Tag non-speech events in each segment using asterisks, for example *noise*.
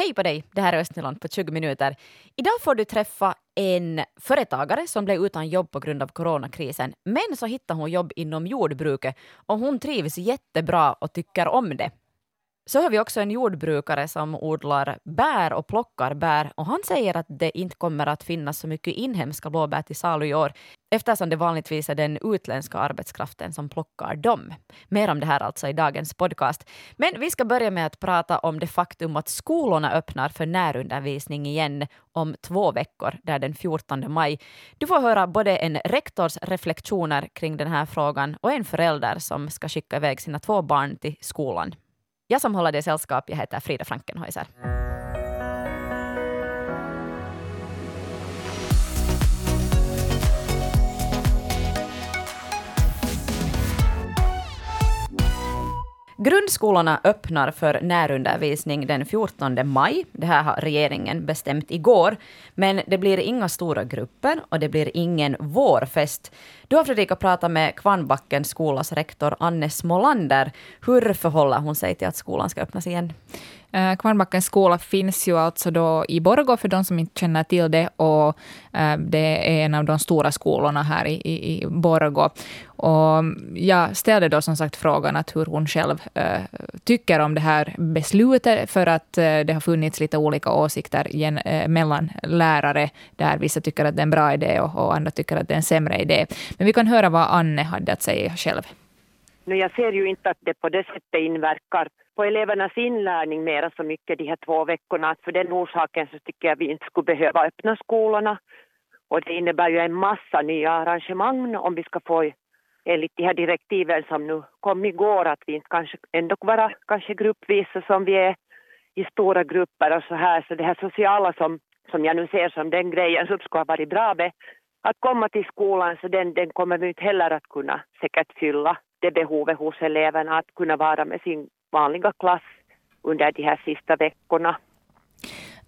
Hej på dig, det här är Östnyland på 20 minuter. Idag får du träffa en företagare som blev utan jobb på grund av coronakrisen. Men så hittade hon jobb inom jordbruket och hon trivs jättebra och tycker om det. Så har vi också en jordbrukare som odlar bär och plockar bär och han säger att det inte kommer att finnas så mycket inhemska blåbär till salu i år eftersom det vanligtvis är den utländska arbetskraften som plockar dem. Mer om det här alltså i dagens podcast. Men vi ska börja med att prata om det faktum att skolorna öppnar för närundervisning igen om två veckor, där den 14 maj. Du får höra både en rektors reflektioner kring den här frågan och en förälder som ska skicka iväg sina två barn till skolan. Jag som håller dig sällskap, jag heter Frida Frankenhäuser. Grundskolorna öppnar för närundervisning den 14 maj. Det här har regeringen bestämt igår. Men det blir inga stora grupper och det blir ingen vårfest. Du har Fredrika pratat med Kvarnbackens skolas rektor Anne Smolander. Hur förhåller hon sig till att skolan ska öppnas igen? Eh, Kvarnbackens skola finns ju alltså då i Borgå, för de som inte känner till det. Och eh, det är en av de stora skolorna här i, i, i Borgå. Och jag ställde då som sagt frågan att hur hon själv äh, tycker om det här beslutet, för att äh, det har funnits lite olika åsikter gen, äh, mellan lärare, där vissa tycker att det är en bra idé och, och andra tycker att det är en sämre idé. Men vi kan höra vad Anne hade att säga själv. Jag ser ju inte att det på det sättet inverkar på elevernas inlärning mera så mycket de här två veckorna. För den orsaken så tycker jag vi inte skulle behöva öppna skolorna. Och det innebär ju en massa nya arrangemang om vi ska få enligt de här direktiven som nu kom igår att vi inte kanske ändå vara kanske gruppvisa som vi är i stora grupper och så här. Så det här sociala som, som jag nu ser som den grejen som skulle ha varit bra med att komma till skolan så den, den kommer vi inte heller att kunna säkert fylla det behovet hos eleverna att kunna vara med sin vanliga klass under de här sista veckorna.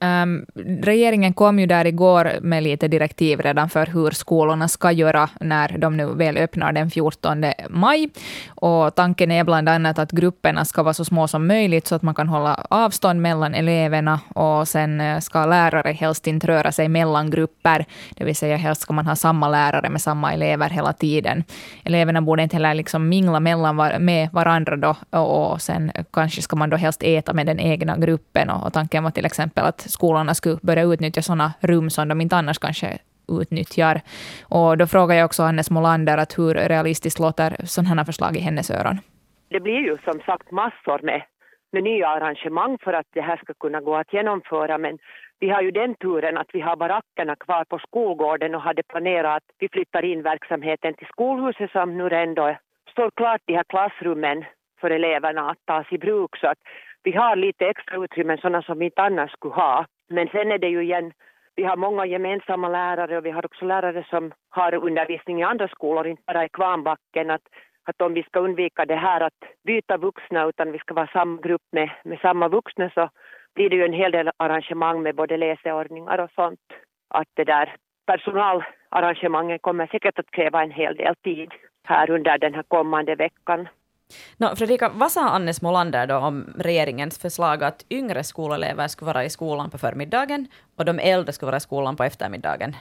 Um, regeringen kom ju där igår med lite direktiv redan för hur skolorna ska göra när de nu väl öppnar den 14 maj. Och tanken är bland annat att grupperna ska vara så små som möjligt så att man kan hålla avstånd mellan eleverna och sen eh, ska lärare helst inte röra sig mellan grupper. Det vill säga helst ska man ha samma lärare med samma elever hela tiden. Eleverna borde inte heller liksom mingla mellan med varandra då och sen kanske ska man då helst äta med den egna gruppen och tanken var till exempel att skolorna skulle börja utnyttja sådana rum som de inte annars kanske utnyttjar. Och då frågar jag också Hannes Molander att hur realistiskt låter sådana här förslag i hennes öron? Det blir ju som sagt massor med, med nya arrangemang för att det här ska kunna gå att genomföra, men vi har ju den turen att vi har barackerna kvar på skolgården och hade planerat att vi flyttar in verksamheten till skolhuset som nu ändå står klart de här klassrummen för eleverna att tas i bruk. Så att vi har lite extra utrymmen, sådana som vi inte annars skulle ha. Men sen är det ju igen, vi har många gemensamma lärare och vi har också lärare som har undervisning i andra skolor, inte bara i Kvarnbacken. Att, att om vi ska undvika det här att byta vuxna utan vi ska vara samma grupp med, med samma vuxna så blir det ju en hel del arrangemang med både läseordningar och sånt. Att det där personalarrangemangen kommer säkert att kräva en hel del tid här under den här kommande veckan. No, Fredrika, vad sa Anne Smolander då om regeringens förslag att yngre skolelever skulle vara i skolan på förmiddagen och de äldre skulle vara i skolan på eftermiddagen?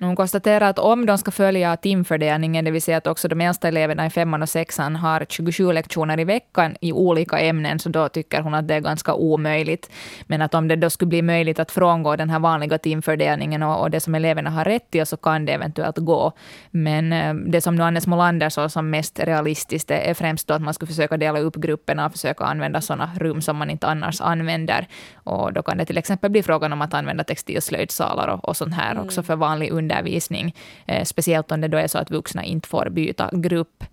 Hon konstaterar att om de ska följa timfördelningen, det vill säga att också de äldsta eleverna i femman och sexan har 27 lektioner i veckan i olika ämnen, så då tycker hon att det är ganska omöjligt. Men att om det då skulle bli möjligt att frångå den här vanliga timfördelningen och, och det som eleverna har rätt till, så kan det eventuellt gå. Men eh, det som nu Annes Molander såg som mest realistiskt är främst då att man skulle försöka dela upp grupperna och försöka använda sådana rum som man inte annars använder. Och då kan det till exempel bli frågan om att använda textilslöjdsalar och, och sånt här mm. också för vanlig undervisning eh, speciellt om det då är så att vuxna inte får byta grupp.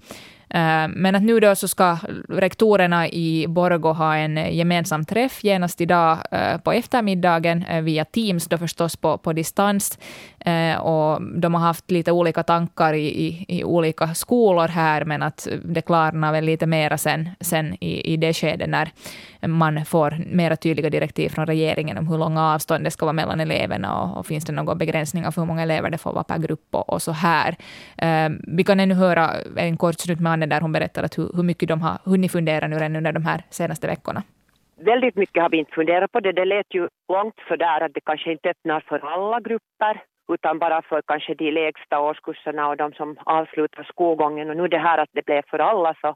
Eh, men att nu då så ska rektorerna i Borgå ha en gemensam träff genast idag eh, på eftermiddagen via Teams, då förstås på, på distans. Eh, och de har haft lite olika tankar i, i, i olika skolor här, men att det klarnar väl lite mera sen, sen i, i det skedet när man får mera tydliga direktiv från regeringen om hur långa avstånd det ska vara mellan eleverna och, och finns det några begränsningar för hur många elever det får vara per grupp och, och så här. Eh, vi kan ännu höra en kort snutt med Anne där hon berättar att hur, hur mycket de har hunnit fundera nu redan under de här senaste veckorna. väldigt mycket har vi inte funderat på det. Det lät ju långt för där att det kanske inte öppnar för alla grupper utan bara för kanske de lägsta årskurserna och de som avslutar skolgången. Och nu det här att det blev för alla så,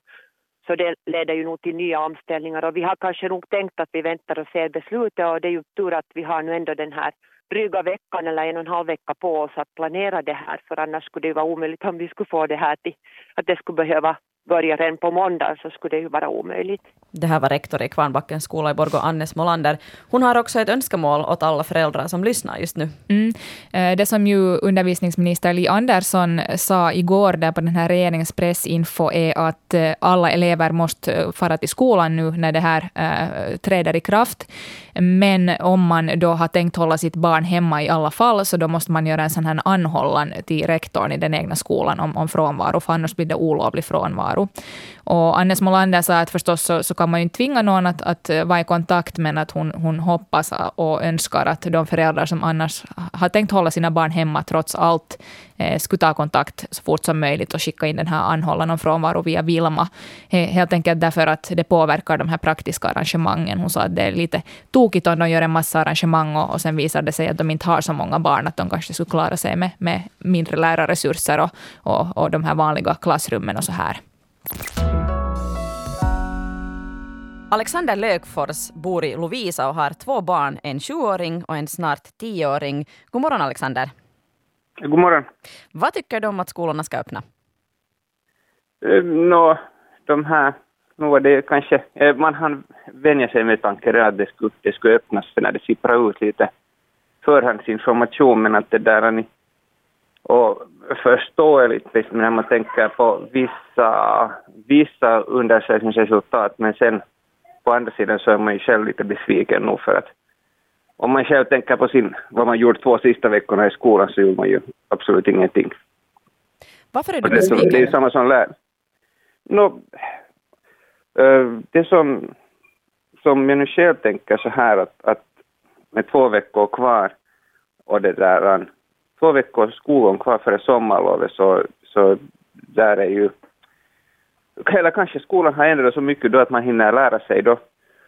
så det leder ju nog till nya omställningar. Och vi har kanske nog tänkt att vi väntar och ser beslutet. Och det är ju tur att vi har nu ändå den här dryga veckan eller en och en halv vecka på oss att planera det här. För annars skulle det vara omöjligt om vi skulle få det här till att det skulle behöva börja redan på måndag så skulle det ju vara omöjligt. Det här var rektor i Kvarnbackens skola i Borgå, Anne Smolander. Hon har också ett önskemål åt alla föräldrar som lyssnar just nu. Mm. Eh, det som ju undervisningsminister Li Andersson sa igår där på den här regeringspressinfo är att eh, alla elever måste eh, fara till skolan nu när det här äh, träder i kraft. Men om man då har tänkt hålla sitt barn hemma i alla fall, så då måste man göra en sån här anhållan till rektorn i den egna skolan om, om frånvaro, för annars blir det olovlig frånvaro. Och Annes Molander sa att förstås så, så kan man ju inte tvinga någon att, att vara i kontakt, men att hon, hon hoppas och önskar att de föräldrar som annars har tänkt hålla sina barn hemma trots allt, eh, skulle ta kontakt så fort som möjligt och skicka in den här anhållan om frånvaro via Vilma. Eh, helt enkelt därför att det påverkar de här praktiska arrangemangen. Hon sa att det är lite tokigt om de gör en massa arrangemang och, och sen visar det sig att de inte har så många barn, att de kanske skulle klara sig med, med mindre lärarresurser och, och, och de här vanliga klassrummen och så här. Alexander Lökfors bor i Lovisa och har två barn, en sjuåring och en snart tioåring. God morgon Alexander. God morgon. Vad tycker du om att skolorna ska öppna? Uh, Nå, de här, nu det kanske, uh, man hann vänja sig med tanken att det skulle, det skulle öppnas för när det sipprar ut lite förhandsinformation, men att det där och förståeligt när man tänker på vissa, vissa undersökningsresultat, men sen på andra sidan så är man ju själv lite besviken nog för att om man själv tänker på sin, vad man gjort två sista veckorna i skolan så gjorde man ju absolut ingenting. Varför är du besviken? Det är samma som lär. No, det som, som jag nu själv tänker så här att, att med två veckor kvar och det där, två veckor skolgång kvar före sommarlovet så, så där är ju eller kanske skolan har ändrat så mycket då att man hinner lära sig då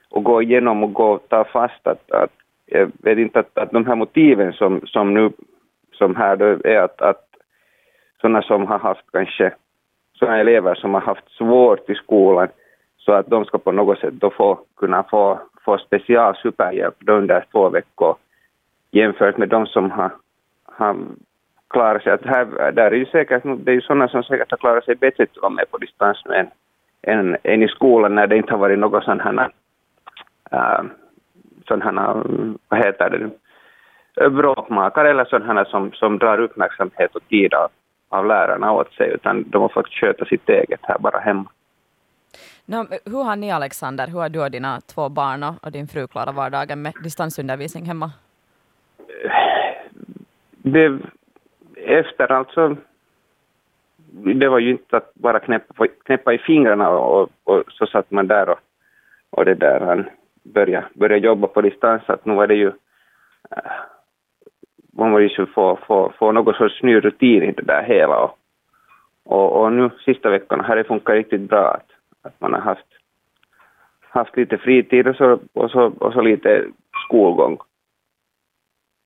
och gå igenom och gå och ta fast att, att jag vet inte att, att de här motiven som, som nu som här då är att, att sådana som har haft kanske sådana elever som har haft svårt i skolan så att de ska på något sätt då få kunna få, få special superhjälp under två veckor jämfört med de som har, har klarar sig. Att här, där är ju säkert, det är ju sådana som säkert har klarat sig bättre till och med på distans än, än, än i skolan när det inte har varit något sådana här, äh, sådana, vad heter det, bråkmakare eller sådana som, som drar uppmärksamhet och tid av, av lärarna åt sig, utan de har fått sköta sitt eget här bara hemma. No, hur har ni Alexander, hur har du och dina två barn och din fru klarat vardagen med distansundervisning hemma? Det, efter alltså, det var ju inte att bara knäppa, knäppa i fingrarna och, och, och, så satt man där och, och det där, han började, började jobba på distans, att nu var det ju äh, man var ju få, få, få någon sorts ny rutin i det där hela och, och, och nu sista veckorna har det funkat riktigt bra att, att man har haft, haft lite fritid och så, och så, och så lite skolgång.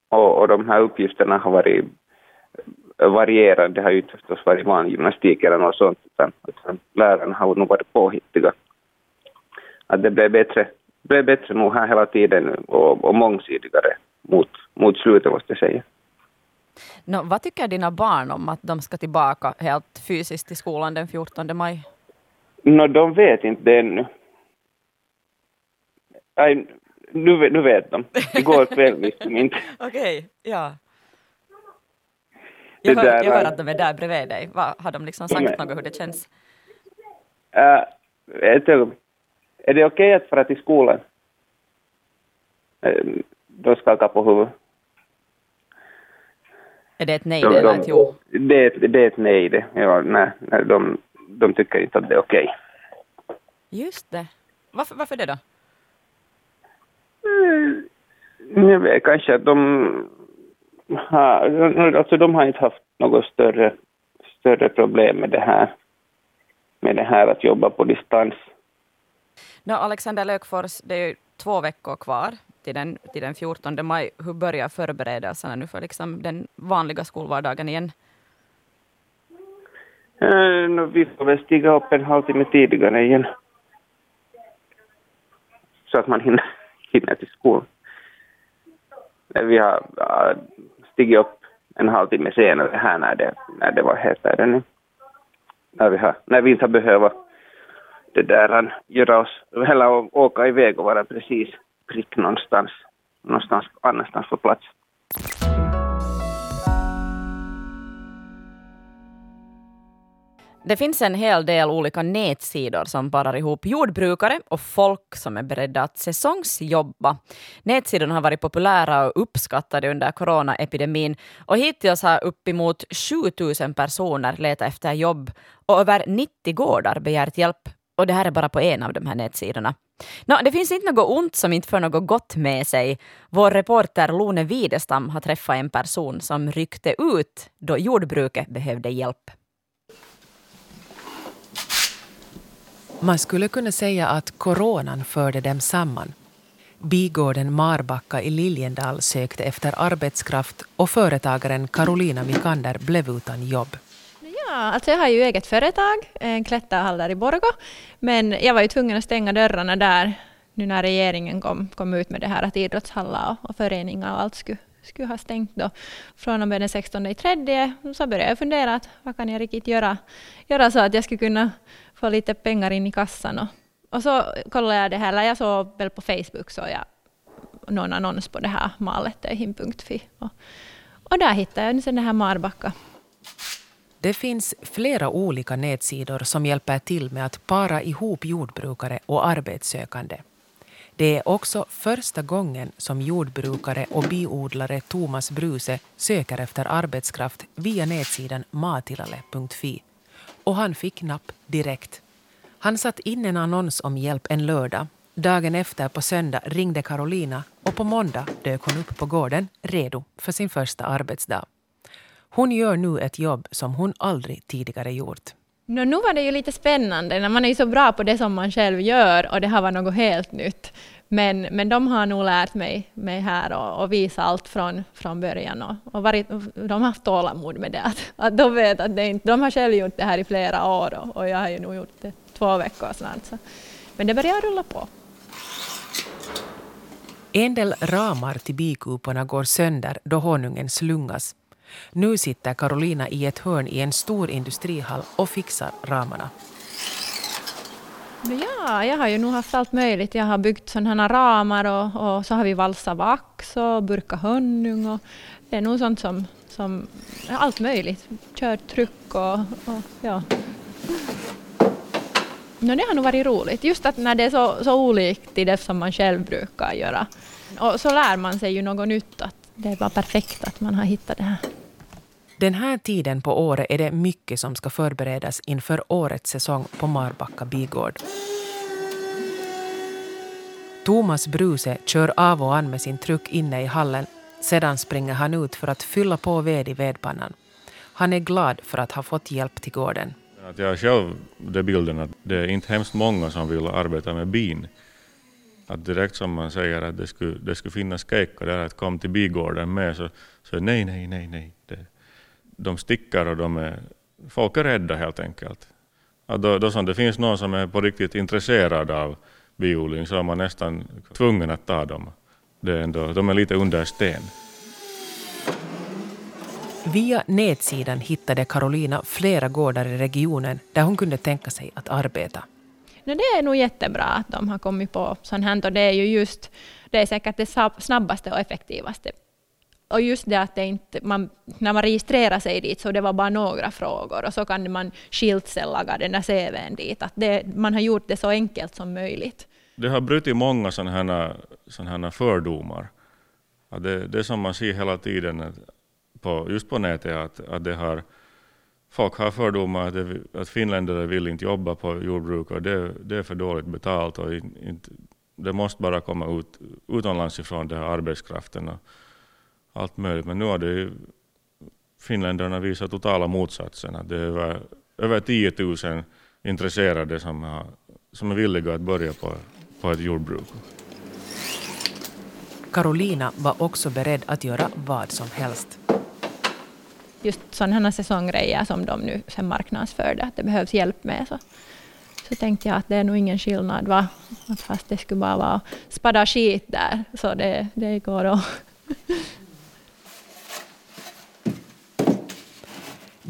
Och, och de här uppgifterna har varit varierad. Det har ju inte förstås varit vanlig gymnastik eller något sånt, utan, utan lärarna har nog varit påhittiga. Att det blev bättre, blev bättre nog här hela tiden och, och mångsidigare mot, mot slutet, måste jag säga. No, vad tycker dina barn om att de ska tillbaka helt fysiskt till skolan den 14 maj? No, de vet inte det ännu. Nej, nu, nu vet de. Igår kväll visste de inte. *laughs* Okej, okay, ja. Jag hör, jag hör att de är där bredvid dig. Vad, har de liksom sagt något hur det känns? Uh, ett Är det okej okay att fara till skolan? Uh, de skakar på huvudet. Är det ett nej de, eller ett jo? Det, det är ett nej det. Ja, nej, nej, de, de tycker inte att det är okej. Okay. Just det. Varför, varför det då? Mm, jag vet, kanske att de har, alltså de har inte haft något större, större problem med det här, med det här att jobba på distans. No, Alexander Lökfors, det är ju två veckor kvar till den, till den 14 maj. Hur börjar förberedelserna nu för liksom den vanliga skolvardagen igen? Uh, vi får väl stiga upp en halvtimme tidigare igen. Så att man hinner, hinner till skolan. Vi har stigit upp en halvtimme senare här när det, när det var hetare nu. När vi, har, när vi inte har behövt det där, göra oss, eller åka iväg och vara precis prick någonstans, någonstans annanstans på plats. Det finns en hel del olika nätsidor som parar ihop jordbrukare och folk som är beredda att säsongsjobba. Nätsidorna har varit populära och uppskattade under coronaepidemin och hittills har uppemot 7000 personer letat efter jobb och över 90 gårdar begärt hjälp. Och det här är bara på en av de här nätsidorna. No, det finns inte något ont som inte för något gott med sig. Vår reporter Lone Widestam har träffat en person som ryckte ut då jordbruket behövde hjälp. Man skulle kunna säga att coronan förde dem samman. Bigården Marbacka i Liljendal sökte efter arbetskraft och företagaren Carolina Mikander blev utan jobb. Ja, alltså jag har ju eget företag, en klätterhall där i Borgå, men jag var ju tvungen att stänga dörrarna där nu när regeringen kom, kom ut med det här att idrottshallar och, och föreningar och allt skulle, skulle ha stängt då. Från och med den 16 i tredje så började jag fundera att vad kan jag riktigt göra, göra så att jag skulle kunna få lite pengar in i kassan. Och, och så kollade jag det här, eller jag såg väl på Facebook så jag någon annons på det här malettöihin.fi. Och, och där hittade jag sen det här Marbacka. Det finns flera olika nätsidor som hjälper till med att para ihop jordbrukare och arbetssökande. Det är också första gången som jordbrukare och biodlare Thomas Bruse söker efter arbetskraft via nätsidan matilale.fi och han fick napp direkt. Han satt in en annons om hjälp en lördag. Dagen efter, på söndag, ringde Carolina och på måndag dök hon upp på gården redo för sin första arbetsdag. Hon gör nu ett jobb som hon aldrig tidigare gjort. No, nu var det ju lite spännande, när man är ju så bra på det som man själv gör och det här var något helt nytt. Men, men de har nog lärt mig, mig här och, och visa allt från, från början. Och, och varit, de har haft tålamod med det. Att, att de vet att det inte, de har själv gjort det här i flera år och, och jag har ju nog gjort det två veckor snart. Så. Men det börjar rulla på. En del ramar till bikuporna går sönder då honungen slungas. Nu sitter Carolina i ett hörn i en stor industrihall och fixar ramarna. Ja, jag har ju nog haft allt möjligt. Jag har byggt sådana ramar och, och så har vi valsat vax och burkat honung. Och det är nog sånt som, som allt möjligt. Kört tryck och, och ja. No, det har nog varit roligt, just att när det är så, så olikt i det som man själv brukar göra. Och så lär man sig ju något nytt, att det är bara perfekt att man har hittat det här. Den här tiden på året är det mycket som ska förberedas inför årets säsong på Marbacka bigård. Thomas Bruse kör av och an med sin truck inne i hallen. Sedan springer han ut för att fylla på ved i vedpannan. Han är glad för att ha fått hjälp till gården. Att jag har själv den bilden att det är inte hemskt många som vill arbeta med bin. Att direkt som man säger att det skulle, det skulle finnas kejkar där att kom till bigården med så, så nej, nej, nej, nej. Det, de sticker och de är, folk är rädda helt enkelt. Att då, då som det finns någon som är på riktigt intresserad av biodling så är man nästan tvungen att ta dem. Det är ändå, de är lite under sten. Via nätsidan hittade Carolina flera gårdar i regionen där hon kunde tänka sig att arbeta. No, det är nog jättebra att de har kommit på sånt här och det är ju just, det är säkert det snabbaste och effektivaste och just det att det inte, man, när man registrerar sig dit så det var bara några frågor och så kan man skiltsellaga den där CVn dit. Att det, man har gjort det så enkelt som möjligt. Det har brutit många sådana här, här fördomar. Att det, det som man ser hela tiden på, just på nätet att, att det har, folk har fördomar att, det, att finländare vill inte jobba på jordbruk och det, det är för dåligt betalt och inte, det måste bara komma ut utomlands ifrån den här arbetskraften. Och, allt möjligt. Men nu har det ju finländarna visat totala motsatsen. Att det är över, över 10 000 intresserade som har som är villiga att börja på, på ett jordbruk. Carolina var också beredd att göra vad som helst. Just sådana säsonggrejer som de nu sen marknadsförde, att det behövs hjälp med, så, så tänkte jag att det är nog ingen skillnad, va? Att fast det skulle bara vara spada skit där, så det, det går att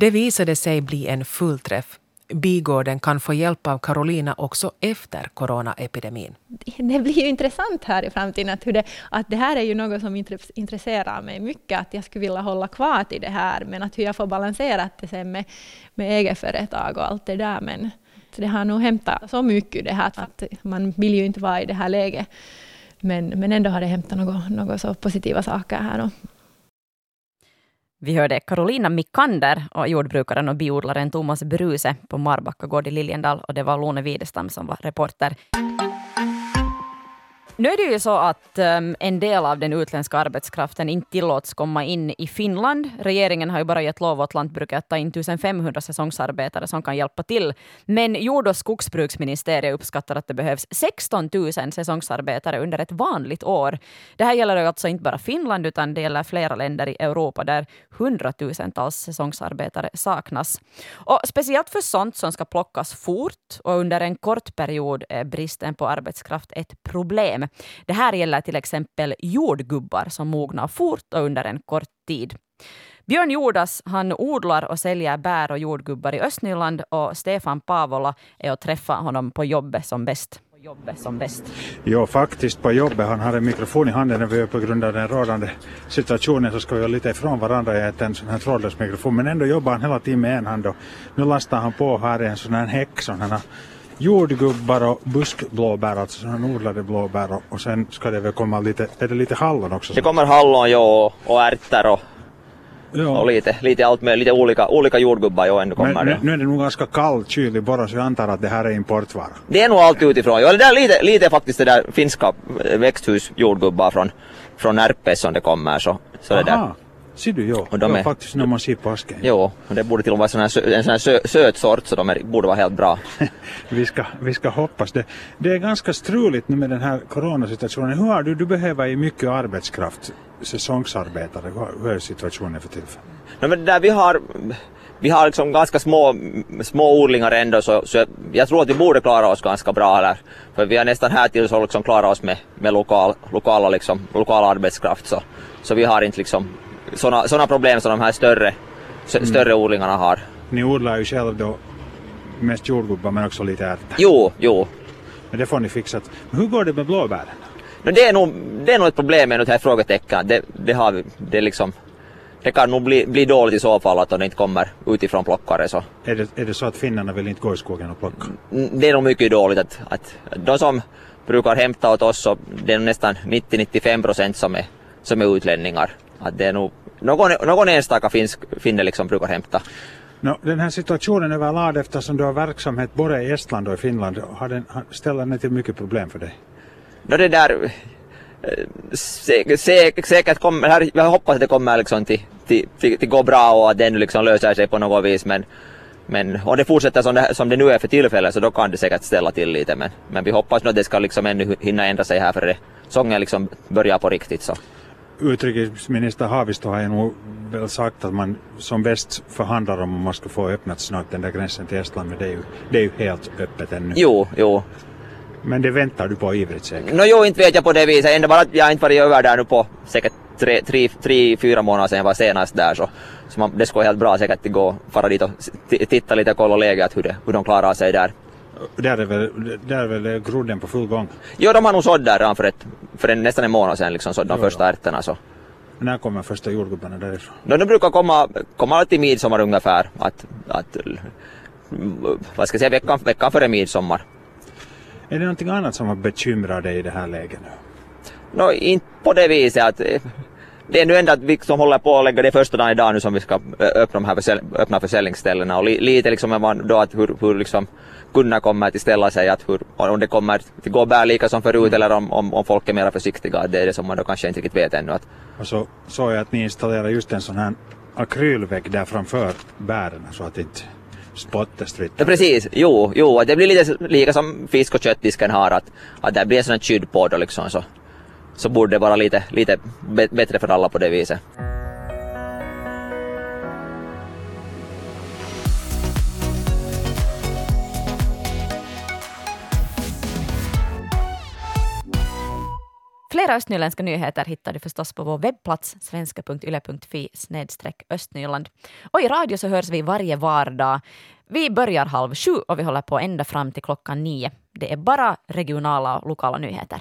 Det visade sig bli en fullträff. Bigården kan få hjälp av Carolina också efter coronaepidemin. det blir ju intressant här i framtiden att, hur det, att det här är ju något som intresserar mig mycket, att jag skulle vilja hålla kvar till det här, men att hur jag får balansera det sen med, med eget företag och allt det där. Men det har nog hämtat så mycket det här, att man vill ju inte vara i det här läget. Men, men ändå har det hämtat några något så positiva saker här. Vi hörde Carolina Mikander och jordbrukaren och biodlaren Thomas Bruse på Marbacka gård i Liljendal och det var Lone Widestam som var reporter. Nu är det ju så att um, en del av den utländska arbetskraften inte tillåts komma in i Finland. Regeringen har ju bara gett lov åt lantbruket att ta in 1500 säsongsarbetare som kan hjälpa till. Men jord och skogsbruksministeriet uppskattar att det behövs 16 000 säsongsarbetare under ett vanligt år. Det här gäller alltså inte bara Finland utan det gäller flera länder i Europa där hundratusentals säsongsarbetare saknas. Och speciellt för sånt som ska plockas fort och under en kort period är bristen på arbetskraft ett problem. Det här gäller till exempel jordgubbar som mognar fort och under en kort tid. Björn Jordas han odlar och säljer bär och jordgubbar i Östnyland och Stefan Pavola är och träffa honom på jobbet som bäst. Jobbet som bäst. Jo, faktiskt på jobbet. Han har en mikrofon i handen när vi är på grund av den rådande situationen så ska vi vara lite ifrån varandra i en sån här trådlös mikrofon. Men ändå jobbar han hela tiden med en hand och nu lastar han på här en sån här häck som han har jordgubbar och buskblåbär, alltså sådana odlade blåbär och, och sen ska det väl komma lite, är det lite hallon också? Det kommer hallon jo och ärtor och, ja. och lite, lite allt med lite olika, olika jordgubbar jo ännu kommer Men, det. Nu är det nog ganska kall kyl i Borås, jag antar att det här är importvara? Det är nog allt utifrån, jo, det är lite, lite faktiskt det där finska växthusjordgubbar från, från Närpes som det kommer så, så det där. Ser du, ja. Och de är, faktiskt när man ser påsken. Jo, och det borde till och med vara en sån här sö, söt sort så de är, borde vara helt bra. *laughs* vi, ska, vi ska hoppas det. Det är ganska struligt nu med den här coronasituationen. Hur har du, du behöver ju mycket arbetskraft, säsongsarbetare. Hur är situationen för tillfället? No, men där vi har vi har liksom ganska små, små odlingar ändå så, så jag, jag, tror att vi borde klara oss ganska bra här. För vi har nästan här till så liksom klarat oss med, med lokal, lokala, liksom, lokal arbetskraft så, så vi har inte liksom sådana såna problem som de här större, mm. större odlingarna har. Ni odlar ju själv då mest jordgubbar men också lite ärtor. Jo, jo. Men det får ni fixa. Men hur går det med blåbären? No, det, är nog, det är nog ett problem med det här frågetecken. Det, det, har vi, det, liksom, det kan nog bli, bli dåligt i så fall att det inte kommer utifrån plockare. Så. Är, det, är det så att finnarna vill inte gå i skogen och plocka? Det är nog mycket dåligt att, att de som brukar hämta åt oss så det är nästan 90-95 procent som är, som är utlänningar. Att det är nog någon, någon enstaka finsk, finne liksom brukar hämta. No, den här situationen överlag eftersom du har verksamhet både i Estland och i Finland, har den, ställer den till mycket problem för dig? No, det där säkert, säkert, säkert kommer, jag hoppas att det kommer liksom till, till, till, till gå bra och att det liksom löser sig på något vis men men om det fortsätter som det, som det nu är för tillfället så då kan det säkert ställa till lite men, men vi hoppas nog att det ska liksom ännu hinna ändra sig här för det sången liksom börjar på riktigt så utrikesminister Haavisto har ju nog väl sagt att man som bäst förhandlar om man ska få öppnat snart den där gränsen till Estland men det är ju, det är ju helt öppet ännu. Jo, jo. Men det väntar du på ivrigt säkert? No, jo, inte vet jag på det viset. Ändå bara att jag inte varit över där nu på säkert tre, tre, tre fyra månader sedan jag var senast där så, så man, det skulle helt bra säkert gå och fara dit och titta lite och kolla läget hur, det, hur de klarar sig där. Där är väl, där är väl grodden på full gång? Jo, de har nog sådd där redan för, ett, för en, nästan en månad sedan, liksom, sådd de jo, första ärtorna. Så. När kommer första jordgubbarna därifrån? No, de brukar komma, komma till midsommar ungefär. Att, att, vad ska jag säga, veckan, veckan före midsommar. Är det någonting annat som har bekymrat dig i det här läget nu? No, inte på det viset att det är nu ändå att vi som håller på att lägga det första dagen idag nu som vi ska öppna de här försäl öppna försäljningsställena och li lite liksom då att hur, hur liksom kunderna kommer att ställa sig att hur, om det kommer att gå bär lika som förut mm. eller om, om, om folk är mer försiktiga. Det är det som man då kanske inte riktigt vet ännu. Att... Och så såg jag att ni installerar just en sån här akrylvägg där framför bären så att inte spottestritt. Ja, precis, jo, jo, det blir lite lika som fisk och köttdisken har att, att det blir en sån här skydd på då liksom så, så borde det vara lite, lite bättre för alla på det viset. Flera östnyländska nyheter hittar du förstås på vår webbplats svenska.yle.fi östnyland. Och i radio så hörs vi varje vardag. Vi börjar halv sju och vi håller på ända fram till klockan nio. Det är bara regionala och lokala nyheter.